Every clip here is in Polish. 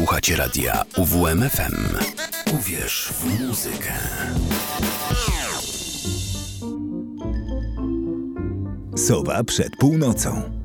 Słuchacie radia UWMFM. Uwierz w muzykę. Sowa przed północą.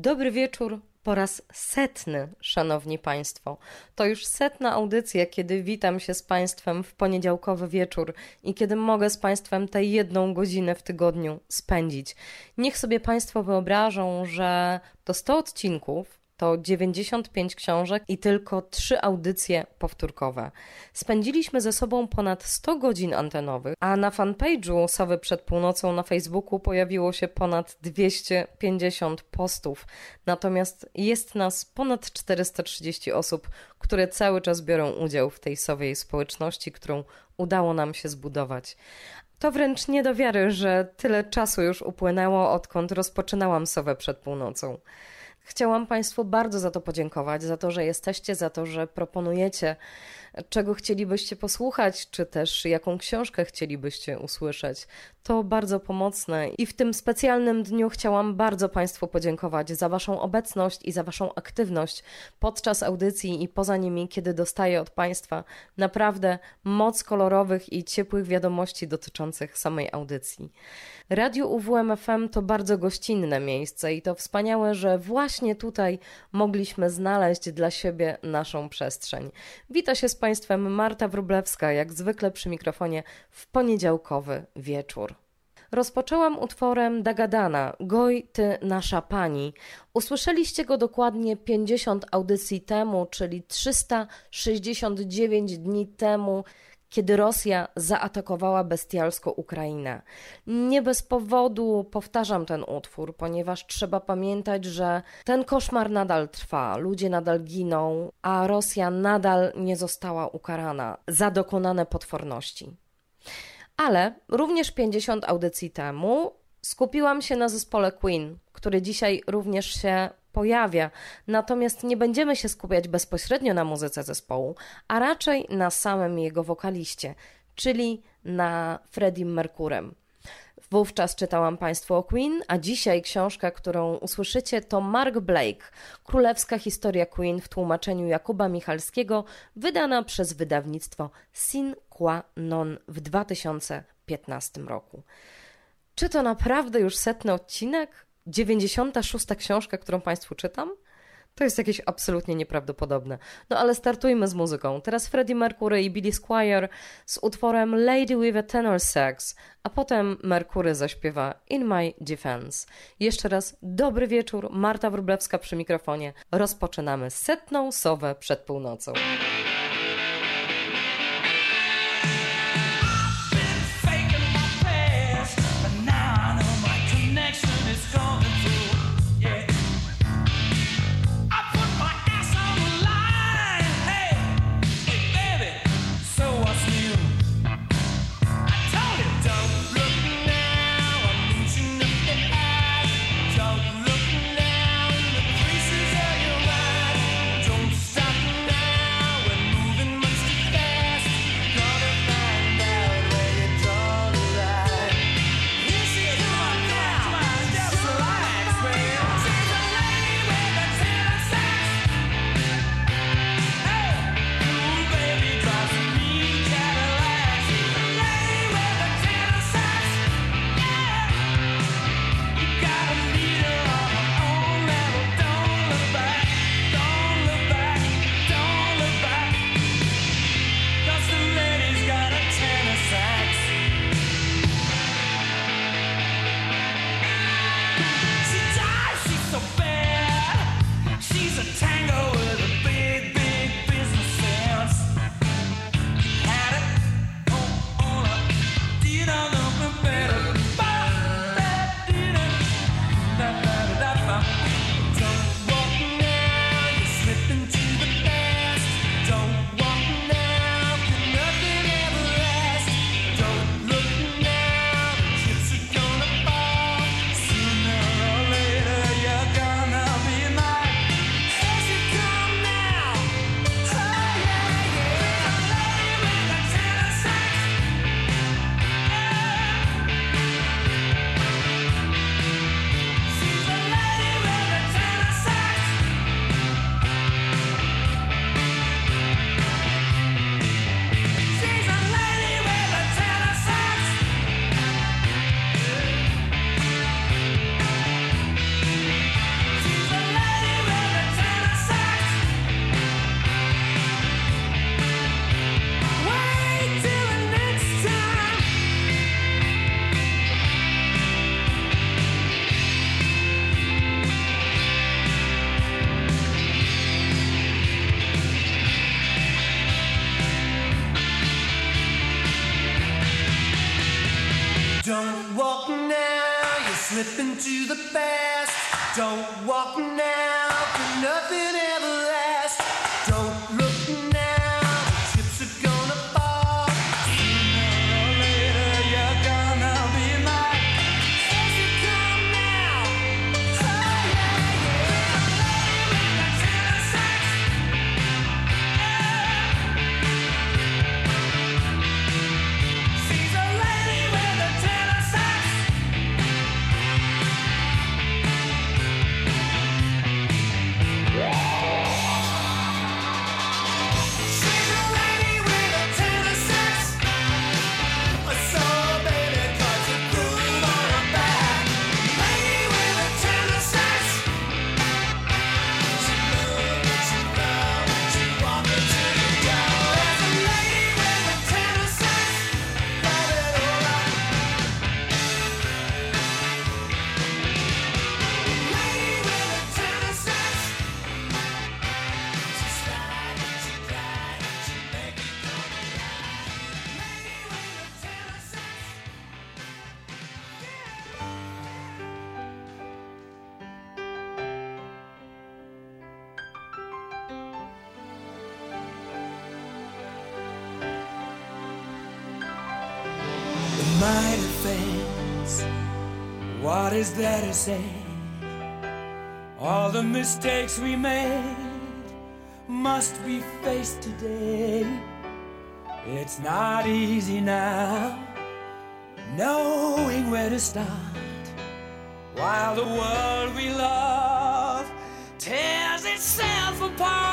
Dobry wieczór po raz setny, szanowni państwo. To już setna audycja, kiedy witam się z państwem w poniedziałkowy wieczór i kiedy mogę z państwem tę jedną godzinę w tygodniu spędzić. Niech sobie państwo wyobrażą, że to 100 odcinków to 95 książek i tylko 3 audycje powtórkowe. Spędziliśmy ze sobą ponad 100 godzin antenowych, a na fanpage'u Sowy przed północą na Facebooku pojawiło się ponad 250 postów. Natomiast jest nas ponad 430 osób, które cały czas biorą udział w tej sowiej społeczności, którą udało nam się zbudować. To wręcz nie do wiary, że tyle czasu już upłynęło, odkąd rozpoczynałam Sowę przed północą. Chciałam Państwu bardzo za to podziękować, za to, że jesteście, za to, że proponujecie czego chcielibyście posłuchać, czy też jaką książkę chcielibyście usłyszeć. To bardzo pomocne i w tym specjalnym dniu chciałam bardzo Państwu podziękować za Waszą obecność i za Waszą aktywność podczas audycji i poza nimi, kiedy dostaję od Państwa naprawdę moc kolorowych i ciepłych wiadomości dotyczących samej audycji. Radio UWMFM to bardzo gościnne miejsce i to wspaniałe, że właśnie tutaj mogliśmy znaleźć dla siebie naszą przestrzeń. Wita się z Państwem Marta Wróblewska, jak zwykle przy mikrofonie w poniedziałkowy wieczór. Rozpoczęłam utworem Dagadana, Goj ty nasza pani. Usłyszeliście go dokładnie 50 audycji temu, czyli 369 dni temu, kiedy Rosja zaatakowała bestialsko Ukrainę. Nie bez powodu powtarzam ten utwór, ponieważ trzeba pamiętać, że ten koszmar nadal trwa, ludzie nadal giną, a Rosja nadal nie została ukarana za dokonane potworności. Ale również 50 audycji temu skupiłam się na zespole Queen, który dzisiaj również się pojawia. Natomiast nie będziemy się skupiać bezpośrednio na muzyce zespołu, a raczej na samym jego wokaliście, czyli na Freddie Mercurem. Wówczas czytałam Państwu o Queen, a dzisiaj książka, którą usłyszycie, to Mark Blake, Królewska historia Queen w tłumaczeniu Jakuba Michalskiego, wydana przez wydawnictwo Sin Qua Non w 2015 roku. Czy to naprawdę już setny odcinek? 96. książka, którą Państwu czytam? To jest jakieś absolutnie nieprawdopodobne. No ale startujmy z muzyką. Teraz Freddie Mercury i Billy Squire z utworem Lady with a Tenor Sax, a potem Mercury zaśpiewa In My Defense. Jeszcze raz dobry wieczór, Marta Wróblewska przy mikrofonie. Rozpoczynamy setną sowę przed północą. Say? All the mistakes we made must be faced today. It's not easy now, knowing where to start, while the world we love tears itself apart.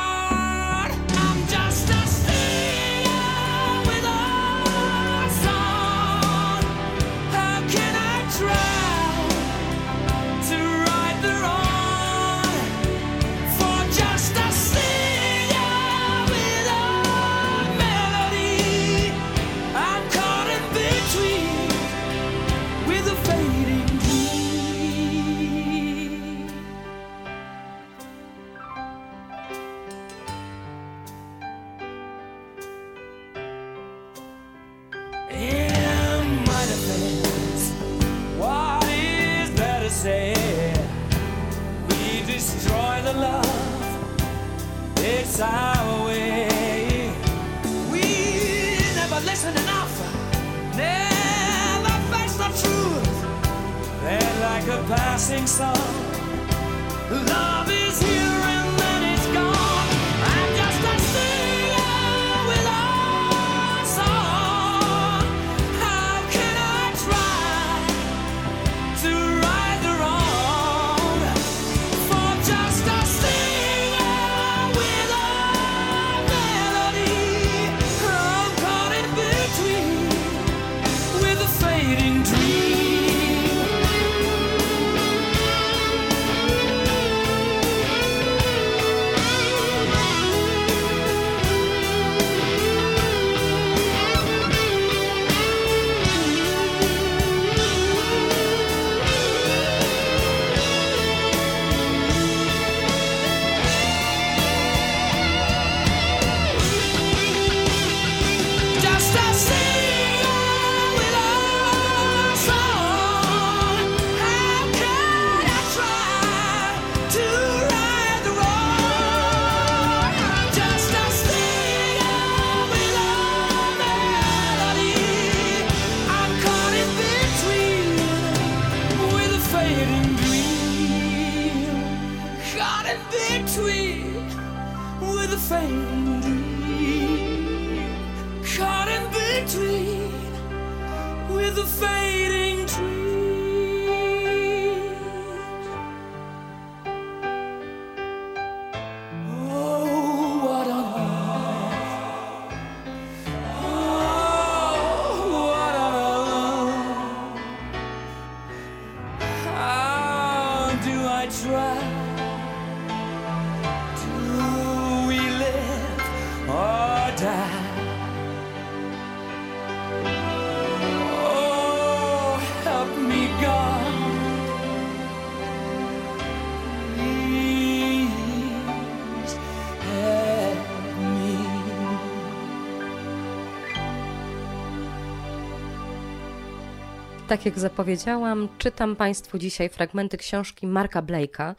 Tak jak zapowiedziałam, czytam Państwu dzisiaj fragmenty książki Marka Blake'a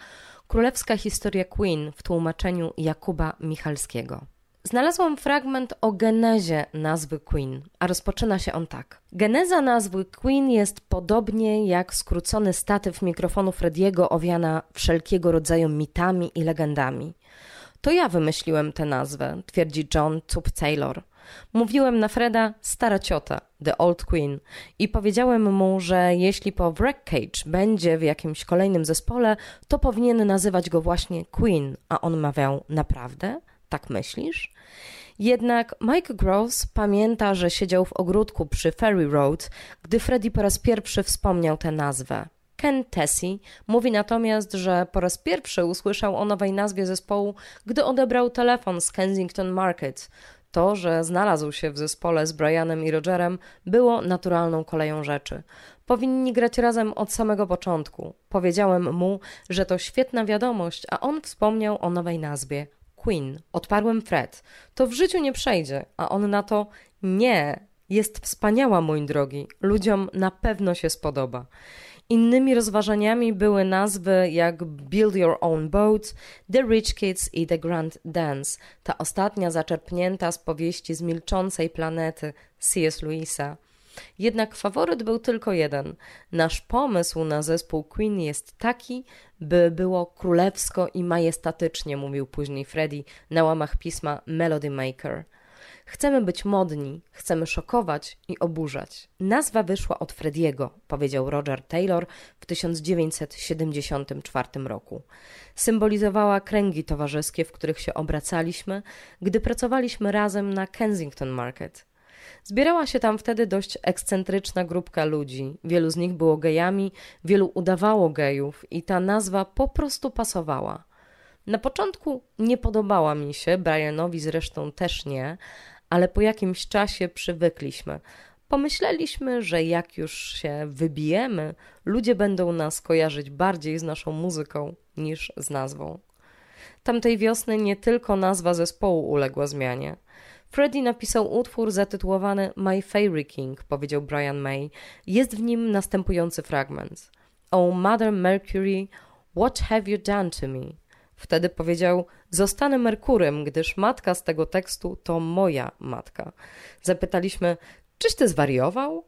Królewska historia Queen w tłumaczeniu Jakuba Michalskiego. Znalazłam fragment o genezie nazwy Queen, a rozpoczyna się on tak. Geneza nazwy Queen jest podobnie jak skrócony statyw mikrofonu Frediego owiana wszelkiego rodzaju mitami i legendami. To ja wymyśliłem tę nazwę, twierdzi John Tup Taylor. Mówiłem na Freda stara ciota, The Old Queen, i powiedziałem mu, że jeśli po Wreckage będzie w jakimś kolejnym zespole, to powinien nazywać go właśnie Queen, a on mawiał naprawdę? Tak myślisz? Jednak Mike Gross pamięta, że siedział w ogródku przy Ferry Road, gdy Freddie po raz pierwszy wspomniał tę nazwę. Ken Tessie mówi natomiast, że po raz pierwszy usłyszał o nowej nazwie zespołu, gdy odebrał telefon z Kensington Market. To, że znalazł się w zespole z Brianem i Rogerem, było naturalną koleją rzeczy. Powinni grać razem od samego początku. Powiedziałem mu, że to świetna wiadomość, a on wspomniał o nowej nazwie Queen. Odparłem Fred. To w życiu nie przejdzie, a on na to nie. Jest wspaniała, mój drogi. Ludziom na pewno się spodoba. Innymi rozważaniami były nazwy jak Build Your Own Boat, The Rich Kids i The Grand Dance, ta ostatnia zaczerpnięta z powieści z milczącej planety C.S. Lewisa. Jednak faworyt był tylko jeden. Nasz pomysł na zespół Queen jest taki, by było królewsko i majestatycznie, mówił później Freddie na łamach pisma Melody Maker. Chcemy być modni, chcemy szokować i oburzać. Nazwa wyszła od Frediego, powiedział Roger Taylor w 1974 roku. Symbolizowała kręgi towarzyskie, w których się obracaliśmy, gdy pracowaliśmy razem na Kensington Market. Zbierała się tam wtedy dość ekscentryczna grupka ludzi. Wielu z nich było gejami, wielu udawało gejów i ta nazwa po prostu pasowała. Na początku nie podobała mi się, Brianowi zresztą też nie, ale po jakimś czasie przywykliśmy. Pomyśleliśmy, że jak już się wybijemy, ludzie będą nas kojarzyć bardziej z naszą muzyką niż z nazwą. Tamtej wiosny nie tylko nazwa zespołu uległa zmianie. Freddie napisał utwór zatytułowany My Fairy King, powiedział Brian May. Jest w nim następujący fragment. Oh, Mother Mercury, what have you done to me? Wtedy powiedział: Zostanę Merkurem, gdyż matka z tego tekstu to moja matka. Zapytaliśmy: Czyś ty zwariował?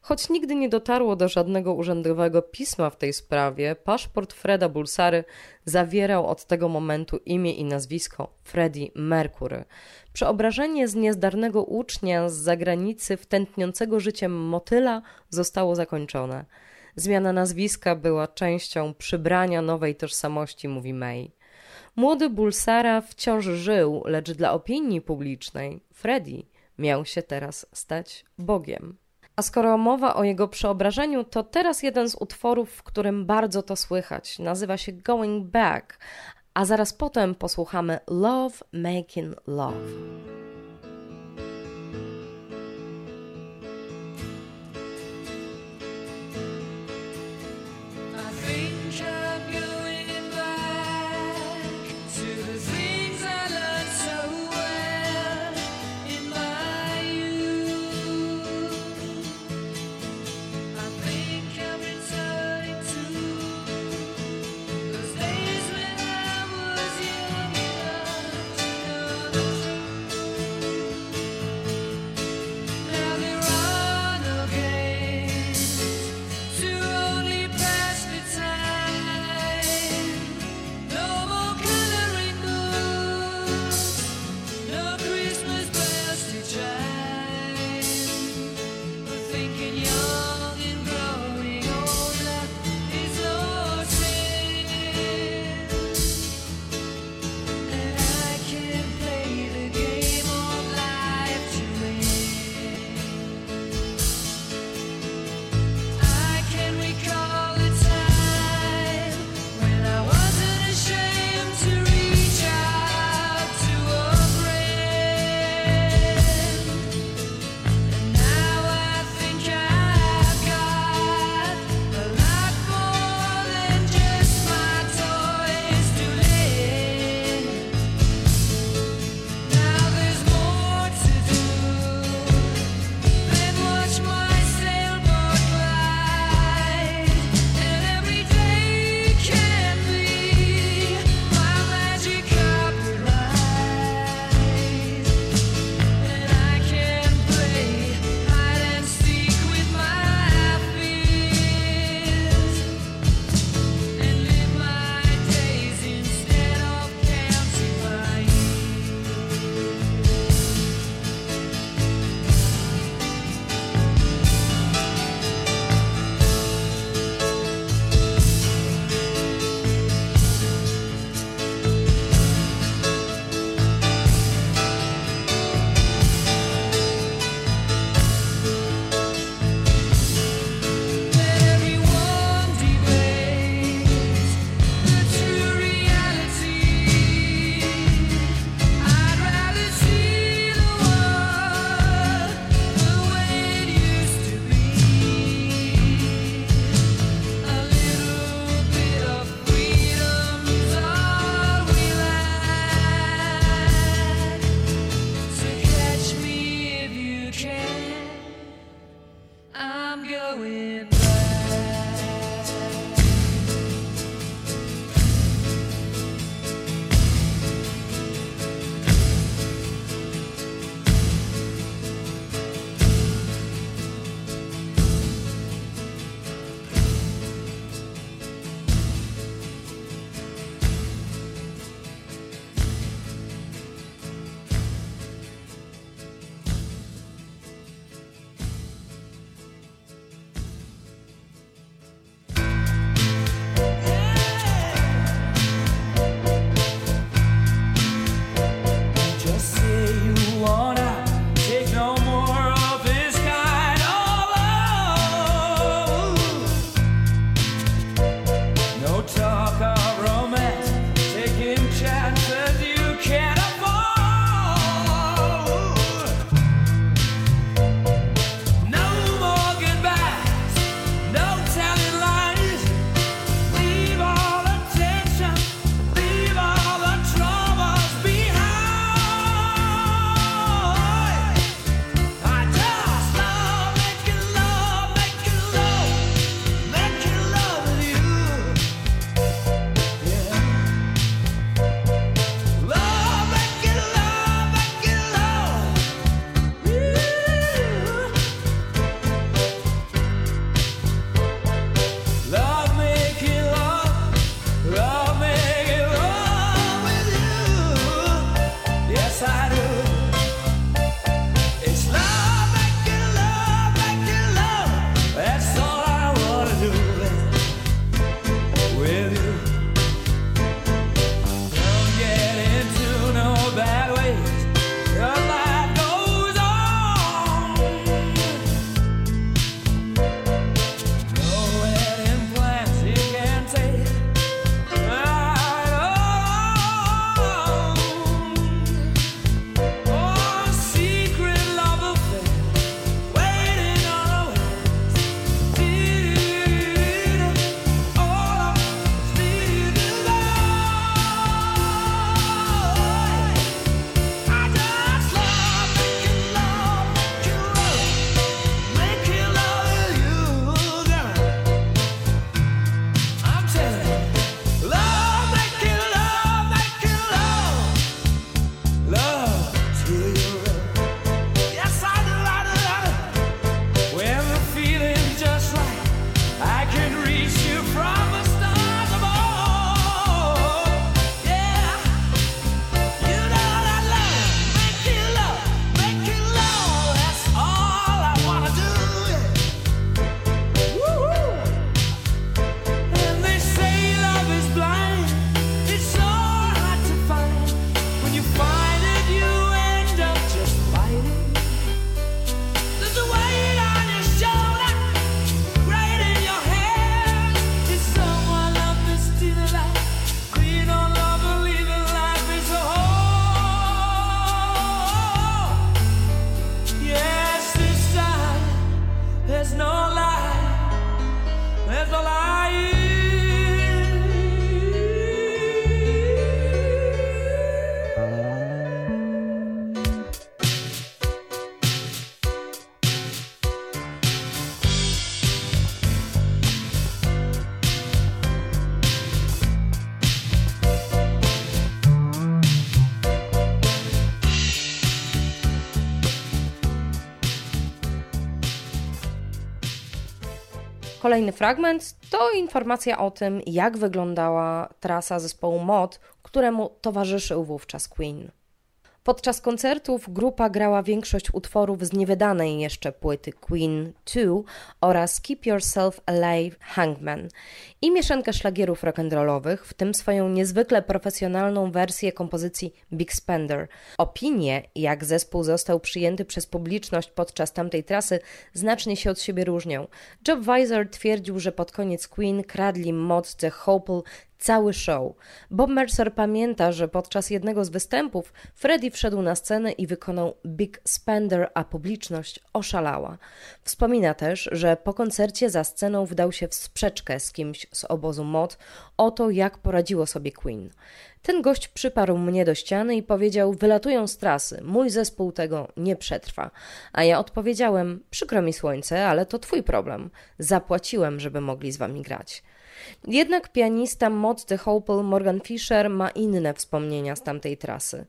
Choć nigdy nie dotarło do żadnego urzędowego pisma w tej sprawie, paszport Freda Bulsary zawierał od tego momentu imię i nazwisko Freddie Mercury. Przeobrażenie z niezdarnego ucznia z zagranicy w tętniącego życiem motyla zostało zakończone. Zmiana nazwiska była częścią przybrania nowej tożsamości, mówi May. Młody Bulsara wciąż żył, lecz dla opinii publicznej Freddy miał się teraz stać Bogiem. A skoro mowa o jego przeobrażeniu, to teraz jeden z utworów, w którym bardzo to słychać. Nazywa się Going Back, a zaraz potem posłuchamy Love Making Love. Kolejny fragment to informacja o tym, jak wyglądała trasa zespołu MOD, któremu towarzyszył wówczas Queen. Podczas koncertów grupa grała większość utworów z niewydanej jeszcze płyty Queen 2 oraz Keep Yourself Alive Hangman i mieszankę szlagierów rock'n'rollowych, w tym swoją niezwykle profesjonalną wersję kompozycji Big Spender. Opinie, jak zespół został przyjęty przez publiczność podczas tamtej trasy, znacznie się od siebie różnią. Job Weiser twierdził, że pod koniec Queen kradli mod The cały show. Bob Mercer pamięta, że podczas jednego z występów Freddie wszedł na scenę i wykonał Big Spender, a publiczność oszalała. Wspomina też, że po koncercie za sceną wdał się w sprzeczkę z kimś z obozu mod o to, jak poradziło sobie Queen. Ten gość przyparł mnie do ściany i powiedział: Wylatują z trasy, mój zespół tego nie przetrwa. A ja odpowiedziałem: Przykro mi słońce, ale to twój problem. Zapłaciłem, żeby mogli z wami grać. Jednak pianista Mod Hopel Morgan Fisher ma inne wspomnienia z tamtej trasy.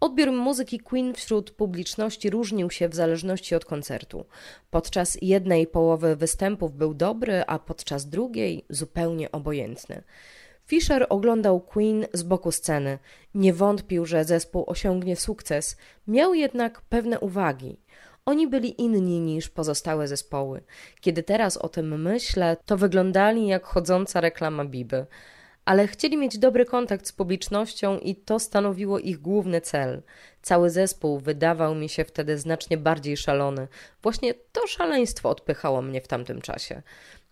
Odbiór muzyki Queen wśród publiczności różnił się w zależności od koncertu. Podczas jednej połowy występów był dobry, a podczas drugiej zupełnie obojętny. Fisher oglądał Queen z boku sceny. Nie wątpił, że zespół osiągnie sukces, miał jednak pewne uwagi. Oni byli inni niż pozostałe zespoły. Kiedy teraz o tym myślę, to wyglądali jak chodząca reklama Biby. Ale chcieli mieć dobry kontakt z publicznością i to stanowiło ich główny cel. Cały zespół wydawał mi się wtedy znacznie bardziej szalony. Właśnie to szaleństwo odpychało mnie w tamtym czasie.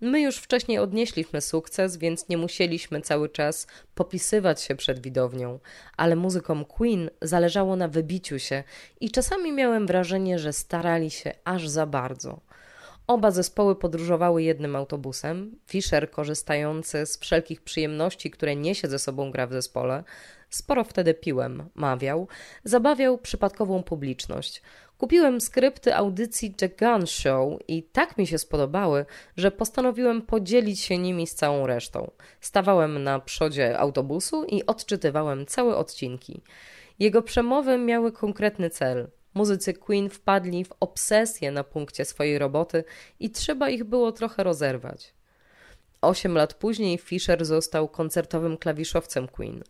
My już wcześniej odnieśliśmy sukces, więc nie musieliśmy cały czas popisywać się przed widownią, ale muzykom Queen zależało na wybiciu się i czasami miałem wrażenie, że starali się aż za bardzo. Oba zespoły podróżowały jednym autobusem. Fischer, korzystający z wszelkich przyjemności, które niesie ze sobą gra w zespole, sporo wtedy piłem, mawiał, zabawiał przypadkową publiczność. Kupiłem skrypty audycji The Gun Show i tak mi się spodobały, że postanowiłem podzielić się nimi z całą resztą. Stawałem na przodzie autobusu i odczytywałem całe odcinki. Jego przemowy miały konkretny cel. Muzycy Queen wpadli w obsesję na punkcie swojej roboty i trzeba ich było trochę rozerwać. Osiem lat później Fisher został koncertowym klawiszowcem Queen.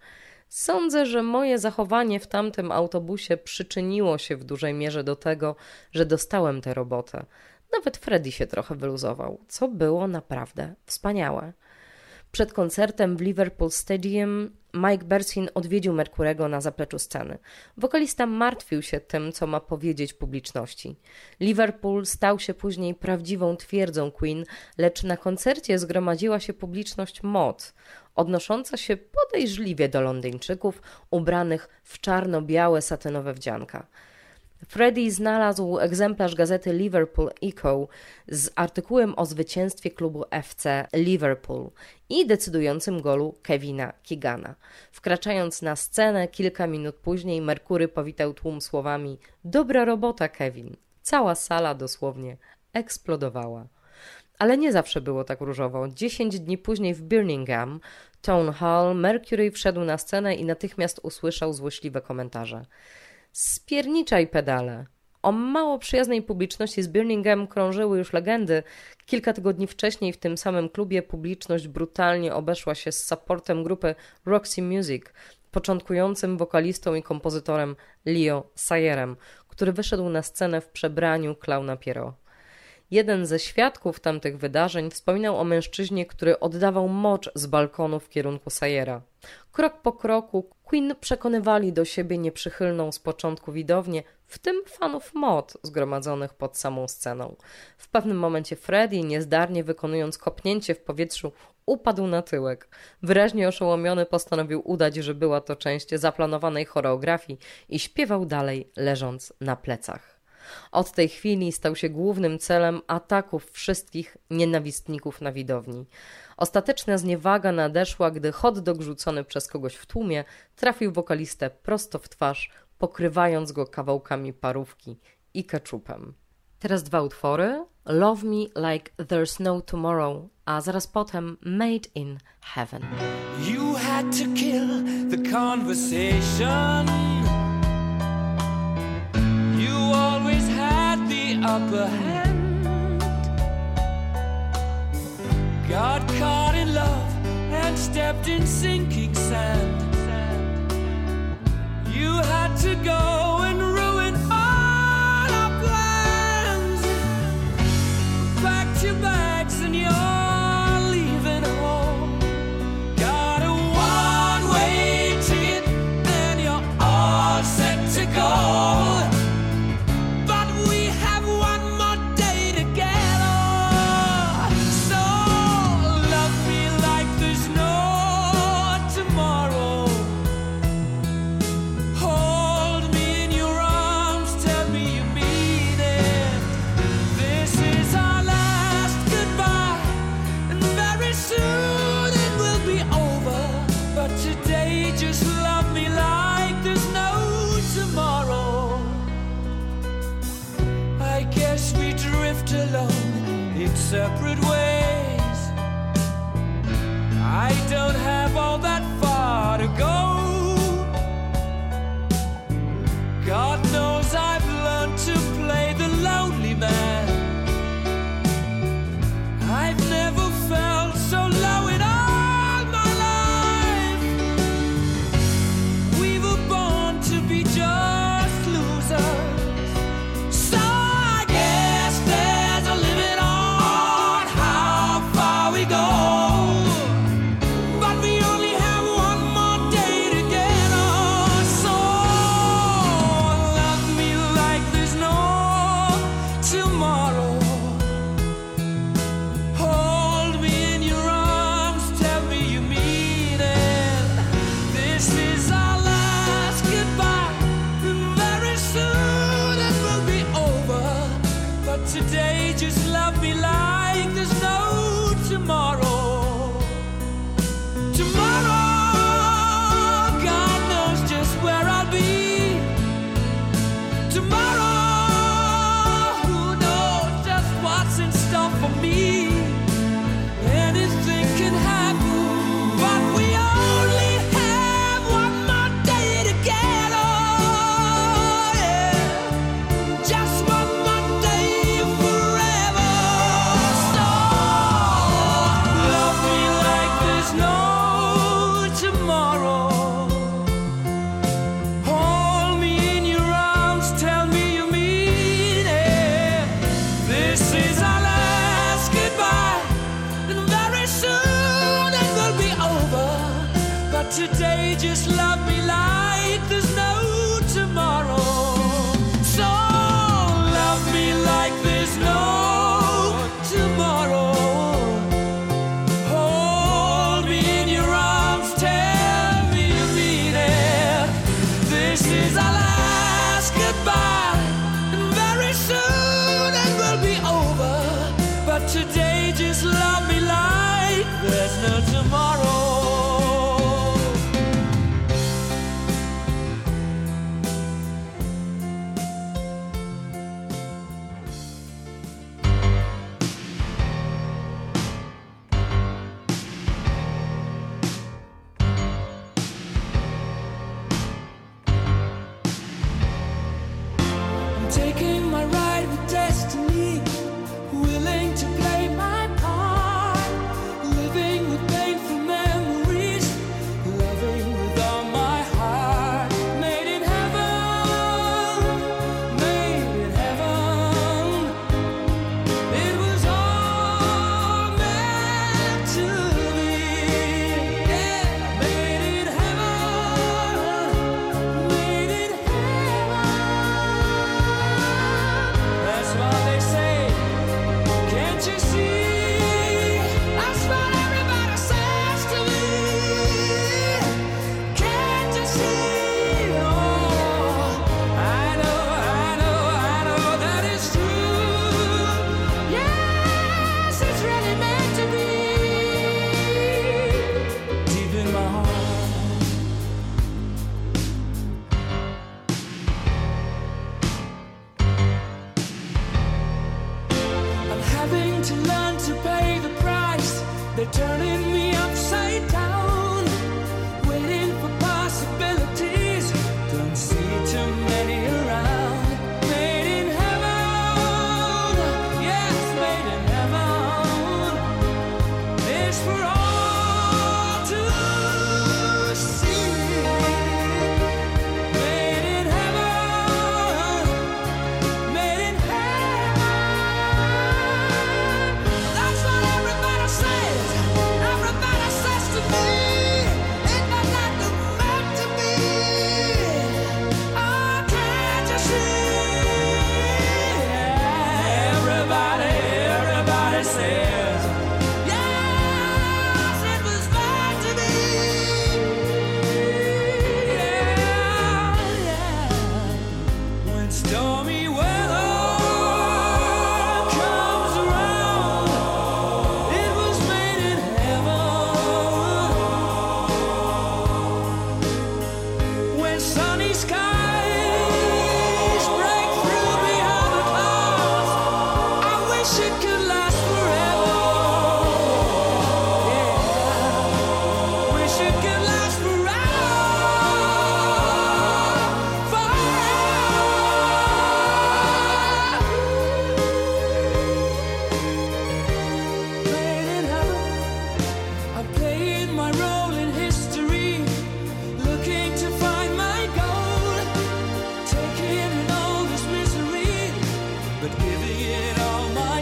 Sądzę, że moje zachowanie w tamtym autobusie przyczyniło się w dużej mierze do tego, że dostałem tę robotę. Nawet Freddy się trochę wyluzował, co było naprawdę wspaniałe. Przed koncertem w Liverpool Stadium Mike Bersin odwiedził Merkurego na zapleczu sceny. Wokalista martwił się tym, co ma powiedzieć publiczności. Liverpool stał się później prawdziwą twierdzą Queen, lecz na koncercie zgromadziła się publiczność mod, odnosząca się podejrzliwie do Londyńczyków ubranych w czarno-białe satynowe wdzianka. Freddie znalazł egzemplarz gazety Liverpool Echo z artykułem o zwycięstwie klubu FC Liverpool i decydującym golu Kevina Keegana. Wkraczając na scenę kilka minut później, Merkury powitał tłum słowami: Dobra robota, Kevin. Cała sala dosłownie eksplodowała. Ale nie zawsze było tak różowo. Dziesięć dni później w Birmingham, Town Hall, Mercury wszedł na scenę i natychmiast usłyszał złośliwe komentarze. Spierniczaj pedale. O mało przyjaznej publiczności z Birmingham krążyły już legendy. Kilka tygodni wcześniej w tym samym klubie publiczność brutalnie obeszła się z supportem grupy Roxy Music, początkującym wokalistą i kompozytorem Leo Sayerem, który wyszedł na scenę w przebraniu klauna Piero. Jeden ze świadków tamtych wydarzeń wspominał o mężczyźnie, który oddawał mocz z balkonu w kierunku Sayera. Krok po kroku Queen przekonywali do siebie nieprzychylną z początku widownię, w tym fanów mod zgromadzonych pod samą sceną. W pewnym momencie Freddy, niezdarnie wykonując kopnięcie w powietrzu, upadł na tyłek. Wyraźnie oszołomiony postanowił udać, że była to część zaplanowanej choreografii i śpiewał dalej, leżąc na plecach. Od tej chwili stał się głównym celem ataków wszystkich nienawistników na widowni. Ostateczna zniewaga nadeszła, gdy hot dog rzucony przez kogoś w tłumie trafił wokalistę prosto w twarz, pokrywając go kawałkami parówki i keczupem. Teraz dwa utwory. Love Me Like There's No Tomorrow, a zaraz potem Made in Heaven. You had to kill the conversation. upper hand. Got caught in love and stepped in sinking sand. You had to go separate ways. I don't have all that. today just love me like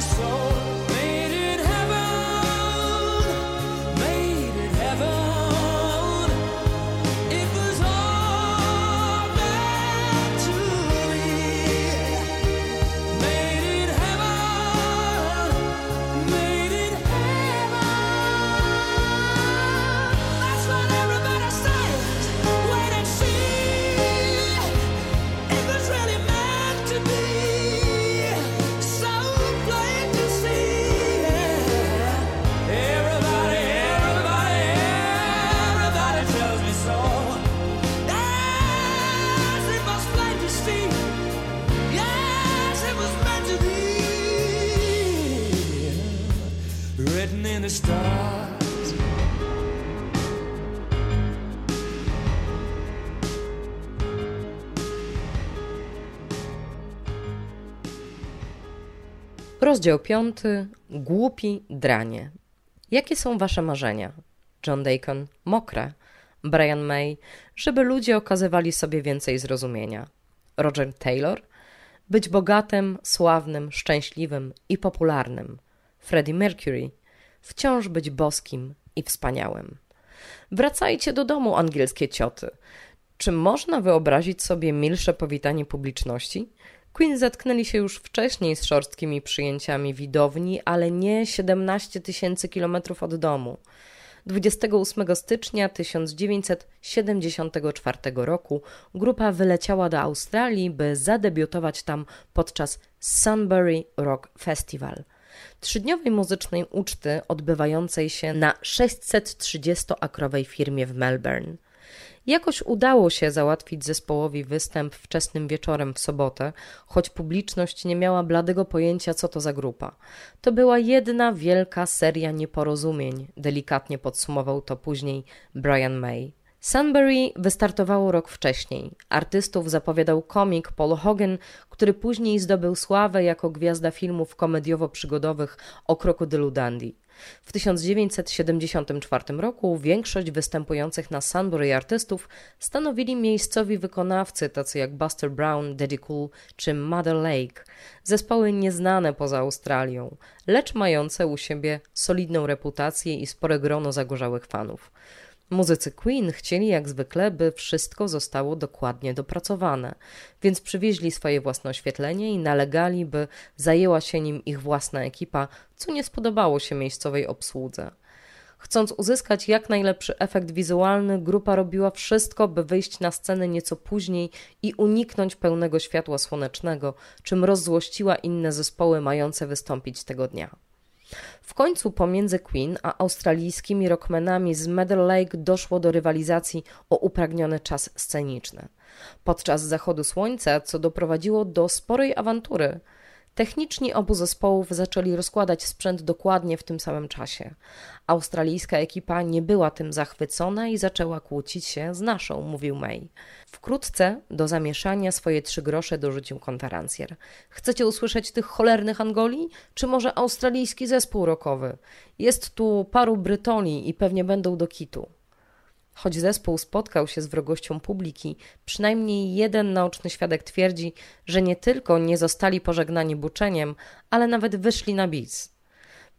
So. soul. Rozdział piąty. Głupi dranie. Jakie są wasze marzenia? John Deacon. Mokre. Brian May, żeby ludzie okazywali sobie więcej zrozumienia. Roger Taylor, być bogatym, sławnym, szczęśliwym i popularnym. Freddie Mercury, Wciąż być boskim i wspaniałym. Wracajcie do domu, angielskie cioty. Czy można wyobrazić sobie milsze powitanie publiczności? Queen zatknęli się już wcześniej z szorstkimi przyjęciami widowni, ale nie 17 tysięcy kilometrów od domu. 28 stycznia 1974 roku grupa wyleciała do Australii, by zadebiutować tam podczas Sunbury Rock Festival. Trzydniowej muzycznej uczty odbywającej się na 630-akrowej firmie w Melbourne. Jakoś udało się załatwić zespołowi występ wczesnym wieczorem w sobotę, choć publiczność nie miała bladego pojęcia, co to za grupa. To była jedna wielka seria nieporozumień, delikatnie podsumował to później Brian May. Sunbury wystartowało rok wcześniej. Artystów zapowiadał komik Paul Hogan, który później zdobył sławę jako gwiazda filmów komediowo-przygodowych o krokodylu Dundee. W 1974 roku większość występujących na Sunbury artystów stanowili miejscowi wykonawcy tacy jak Buster Brown, Daddy Cool czy Mother Lake, zespoły nieznane poza Australią, lecz mające u siebie solidną reputację i spore grono zagorzałych fanów. Muzycy Queen chcieli jak zwykle, by wszystko zostało dokładnie dopracowane, więc przywieźli swoje własne oświetlenie i nalegali, by zajęła się nim ich własna ekipa, co nie spodobało się miejscowej obsłudze. Chcąc uzyskać jak najlepszy efekt wizualny, grupa robiła wszystko, by wyjść na scenę nieco później i uniknąć pełnego światła słonecznego, czym rozzłościła inne zespoły mające wystąpić tego dnia. W końcu pomiędzy Queen a australijskimi rockmenami z Meadow Lake doszło do rywalizacji o upragniony czas sceniczny. Podczas zachodu słońca, co doprowadziło do sporej awantury – Techniczni obu zespołów zaczęli rozkładać sprzęt dokładnie w tym samym czasie. Australijska ekipa nie była tym zachwycona i zaczęła kłócić się z naszą, mówił May. Wkrótce do zamieszania swoje trzy grosze dorzucił konferencjer. Chcecie usłyszeć tych cholernych Angoli? Czy może australijski zespół rockowy? Jest tu paru Brytonii i pewnie będą do kitu. Choć zespół spotkał się z wrogością publiki, przynajmniej jeden naoczny świadek twierdzi, że nie tylko nie zostali pożegnani buczeniem, ale nawet wyszli na bis.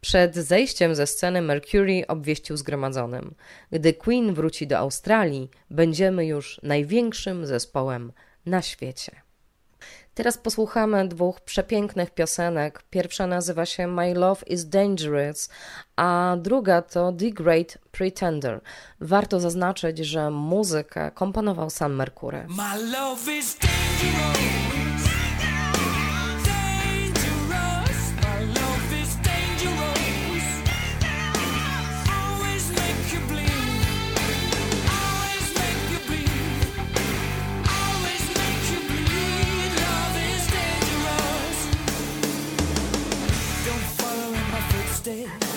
Przed zejściem ze sceny Mercury obwieścił zgromadzonym: Gdy Queen wróci do Australii, będziemy już największym zespołem na świecie. Teraz posłuchamy dwóch przepięknych piosenek. Pierwsza nazywa się My Love is Dangerous, a druga to The Great Pretender. Warto zaznaczyć, że muzykę komponował sam Merkury. My love is dangerous. In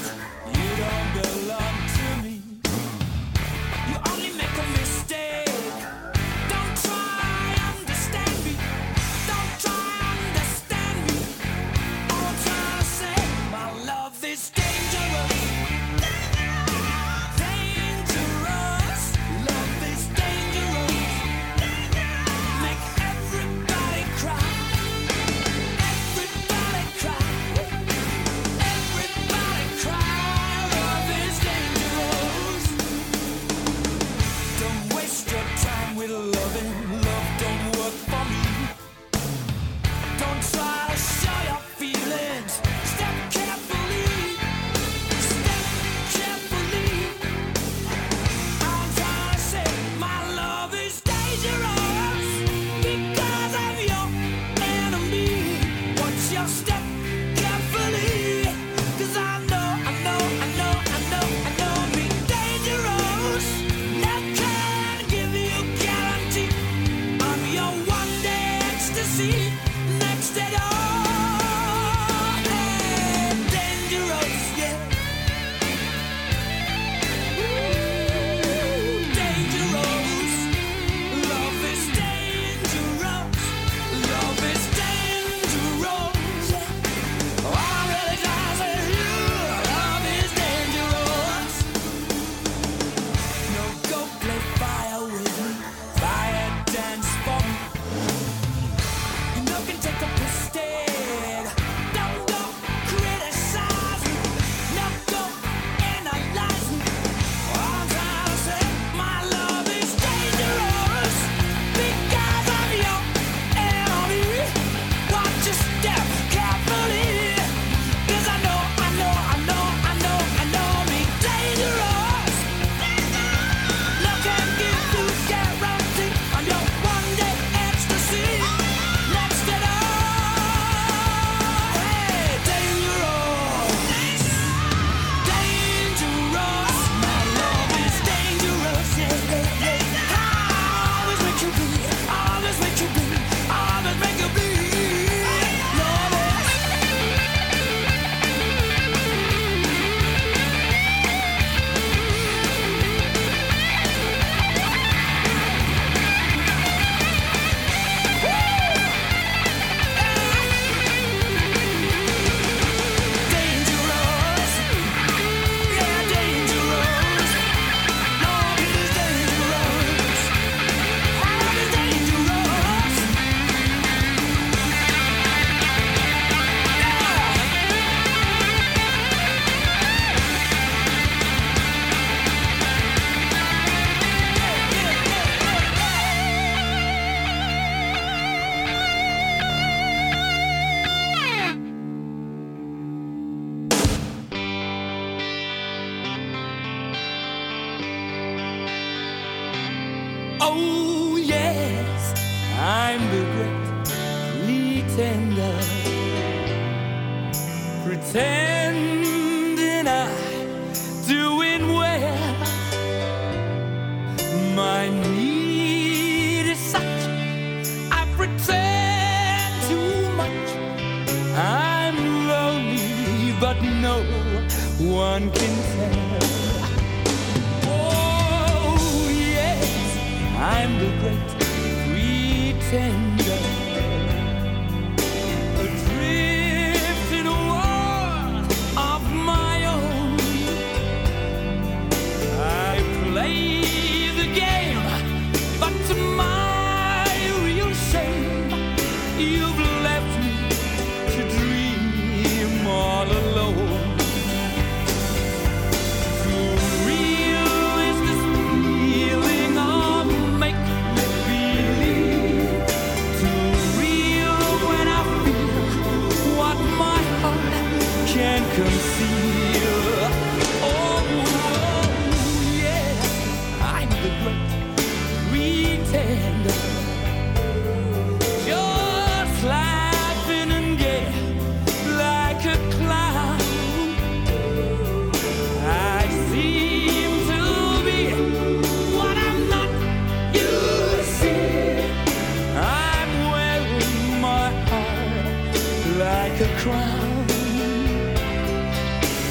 crown.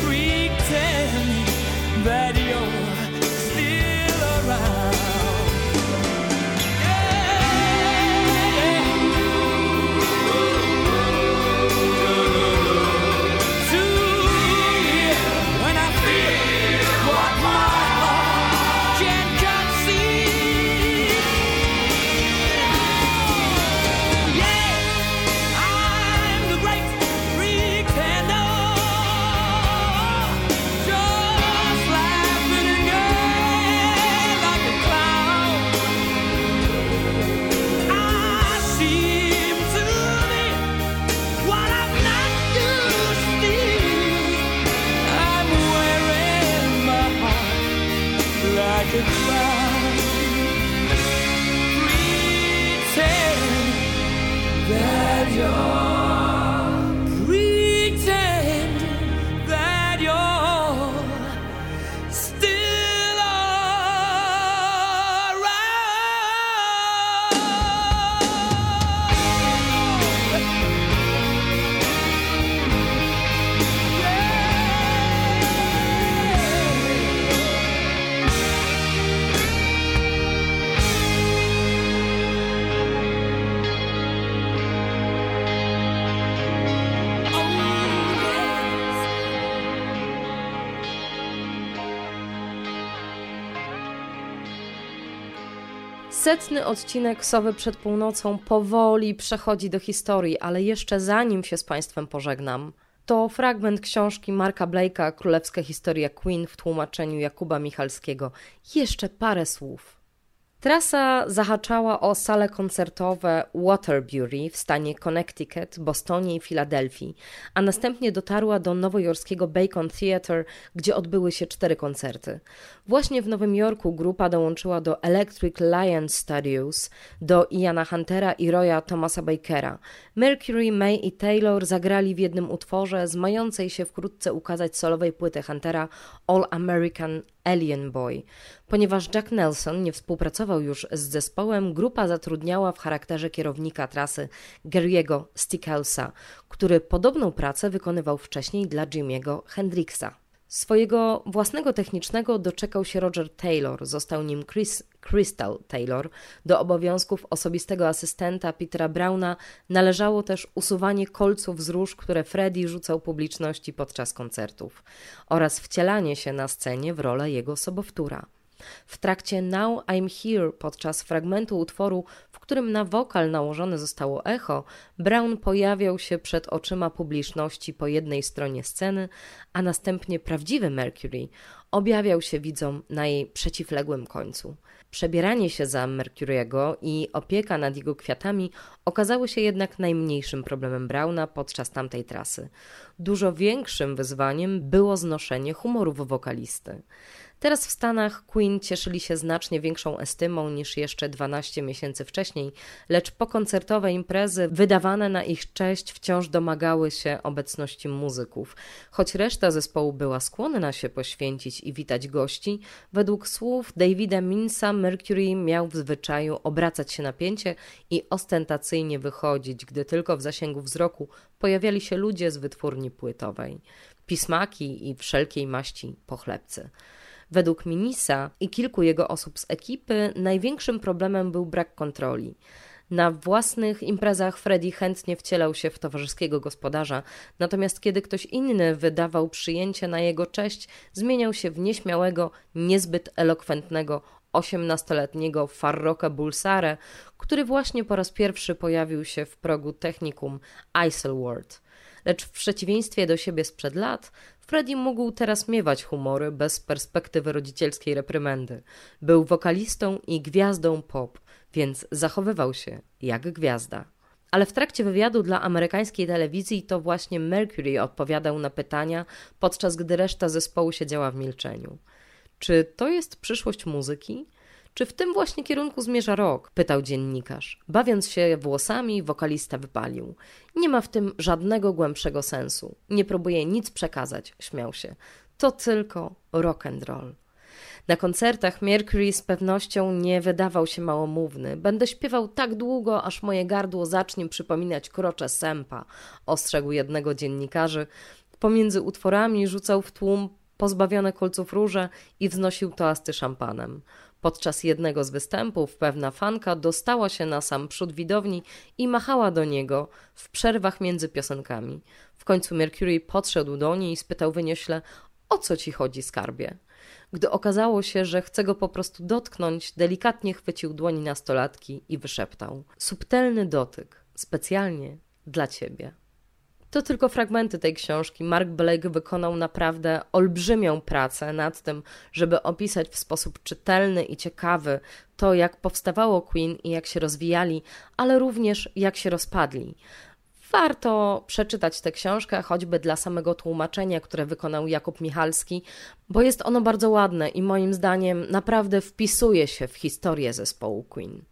Pretend that you're Odcinek Sowy przed północą powoli przechodzi do historii, ale jeszcze zanim się z Państwem pożegnam, to fragment książki Marka Blake'a Królewska historia Queen w tłumaczeniu Jakuba Michalskiego. Jeszcze parę słów. Trasa zahaczała o sale koncertowe Waterbury w stanie Connecticut, Bostonie i Filadelfii, a następnie dotarła do nowojorskiego Bacon Theatre, gdzie odbyły się cztery koncerty. Właśnie w Nowym Jorku grupa dołączyła do Electric Lion Studios, do Iana Huntera i Roya Thomasa Bakera. Mercury, May i Taylor zagrali w jednym utworze z mającej się wkrótce ukazać solowej płyty Huntera All American Alien Boy. Ponieważ Jack Nelson nie współpracował już z zespołem, grupa zatrudniała w charakterze kierownika trasy Gary'ego Stickelsa, który podobną pracę wykonywał wcześniej dla Jimiego Hendrixa. Swojego własnego technicznego doczekał się Roger Taylor, został nim Chris Crystal Taylor. Do obowiązków osobistego asystenta Petera Browna należało też usuwanie kolców z róż, które Freddie rzucał publiczności podczas koncertów oraz wcielanie się na scenie w rolę jego sobowtóra. W trakcie Now I'm Here podczas fragmentu utworu, którym na wokal nałożone zostało echo, Brown pojawiał się przed oczyma publiczności po jednej stronie sceny, a następnie prawdziwy Mercury objawiał się widzom na jej przeciwległym końcu. Przebieranie się za Mercury'ego i opieka nad jego kwiatami okazały się jednak najmniejszym problemem Browna podczas tamtej trasy. Dużo większym wyzwaniem było znoszenie humorów wokalisty. Teraz w Stanach Queen cieszyli się znacznie większą estymą niż jeszcze 12 miesięcy wcześniej, lecz pokoncertowe imprezy wydawane na ich cześć wciąż domagały się obecności muzyków. Choć reszta zespołu była skłonna się poświęcić i witać gości, według słów Davida Minsa Mercury miał w zwyczaju obracać się na pięcie i ostentacyjnie wychodzić, gdy tylko w zasięgu wzroku pojawiali się ludzie z wytwórni płytowej, pismaki i wszelkiej maści pochlebcy. Według Minisa i kilku jego osób z ekipy największym problemem był brak kontroli. Na własnych imprezach Freddy chętnie wcielał się w towarzyskiego gospodarza, natomiast kiedy ktoś inny wydawał przyjęcie na jego cześć, zmieniał się w nieśmiałego, niezbyt elokwentnego, osiemnastoletniego Farroka Bulsare, który właśnie po raz pierwszy pojawił się w progu technikum Isleworth. Lecz w przeciwieństwie do siebie sprzed lat, Freddie mógł teraz miewać humory bez perspektywy rodzicielskiej reprymendy. Był wokalistą i gwiazdą pop, więc zachowywał się jak gwiazda. Ale w trakcie wywiadu dla amerykańskiej telewizji to właśnie Mercury odpowiadał na pytania, podczas gdy reszta zespołu siedziała w milczeniu. Czy to jest przyszłość muzyki? Czy w tym właśnie kierunku zmierza rok? pytał dziennikarz. Bawiąc się włosami, wokalista wypalił. Nie ma w tym żadnego głębszego sensu. Nie próbuję nic przekazać, śmiał się. To tylko rock and roll. Na koncertach Mercury z pewnością nie wydawał się małomówny. Będę śpiewał tak długo, aż moje gardło zacznie przypominać krocze sępa, ostrzegł jednego dziennikarzy. Pomiędzy utworami rzucał w tłum pozbawione kolców róże i wznosił toasty szampanem. Podczas jednego z występów pewna fanka dostała się na sam przód widowni i machała do niego w przerwach między piosenkami. W końcu Mercury podszedł do niej i spytał wyniośle, o co ci chodzi, skarbie? Gdy okazało się, że chce go po prostu dotknąć, delikatnie chwycił dłoni nastolatki i wyszeptał: Subtelny dotyk, specjalnie dla ciebie. To tylko fragmenty tej książki. Mark Blake wykonał naprawdę olbrzymią pracę nad tym, żeby opisać w sposób czytelny i ciekawy to, jak powstawało Queen i jak się rozwijali, ale również jak się rozpadli. Warto przeczytać tę książkę, choćby dla samego tłumaczenia, które wykonał Jakub Michalski, bo jest ono bardzo ładne i moim zdaniem naprawdę wpisuje się w historię zespołu Queen.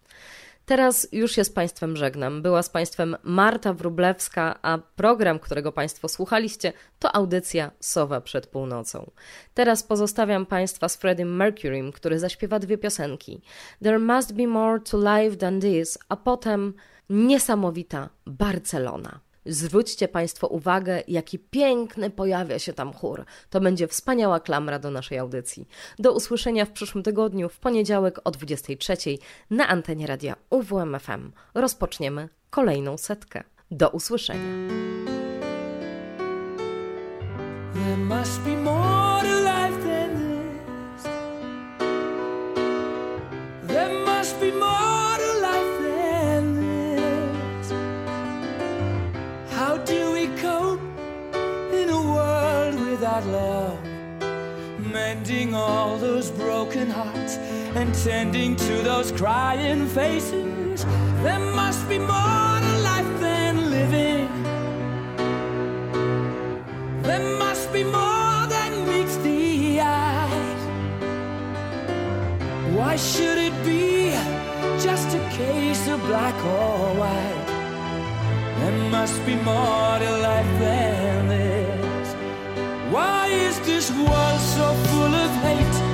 Teraz już się z Państwem żegnam. Była z Państwem Marta Wrublewska, a program, którego Państwo słuchaliście, to audycja Sowa przed północą. Teraz pozostawiam Państwa z Freddie Mercury, który zaśpiewa dwie piosenki. There must be more to life than this, a potem niesamowita Barcelona. Zwróćcie Państwo uwagę, jaki piękny pojawia się tam chór. To będzie wspaniała klamra do naszej audycji. Do usłyszenia w przyszłym tygodniu, w poniedziałek o 23 na antenie radia UWMFM. Rozpoczniemy kolejną setkę. Do usłyszenia. All those broken hearts and tending to those crying faces. There must be more to life than living. There must be more than meets the eye. Why should it be just a case of black or white? There must be more to life than this. Why is this world so full of hate?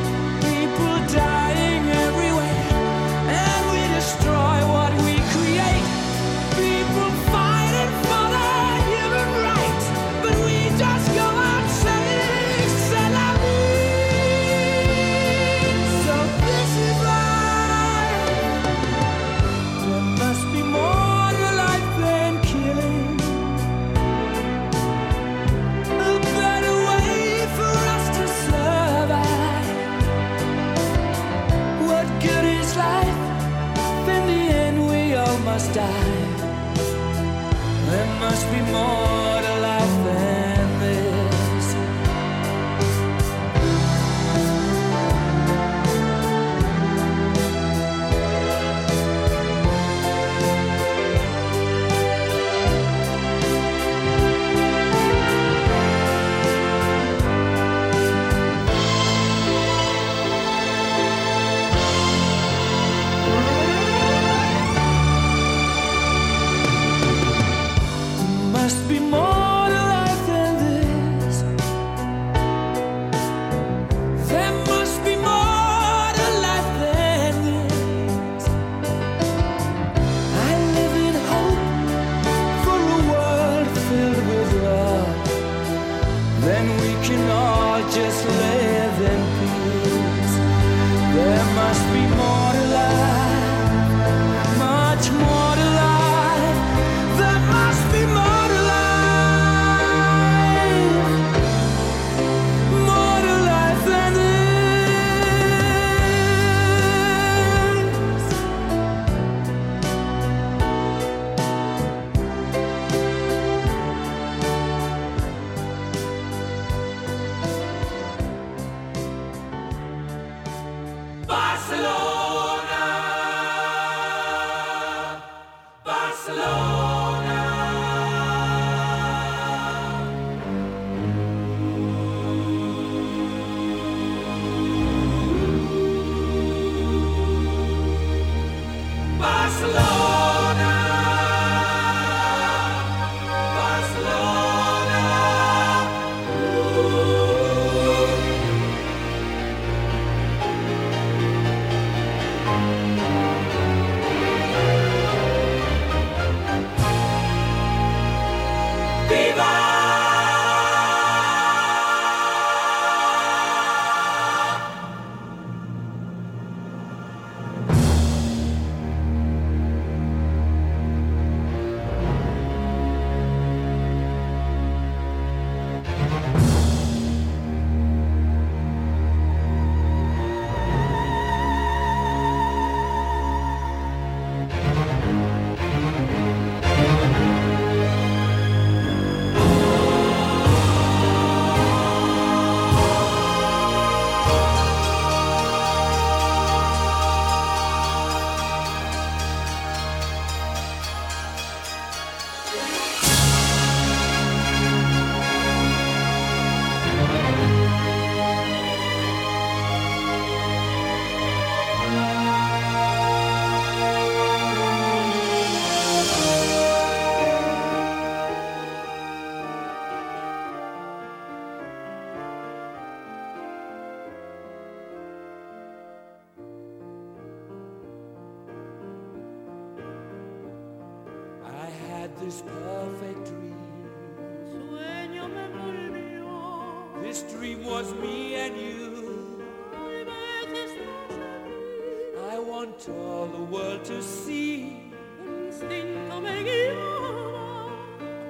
To all the world to see. Uns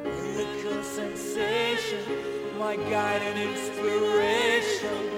Miracle sensation, my guide and inspiration.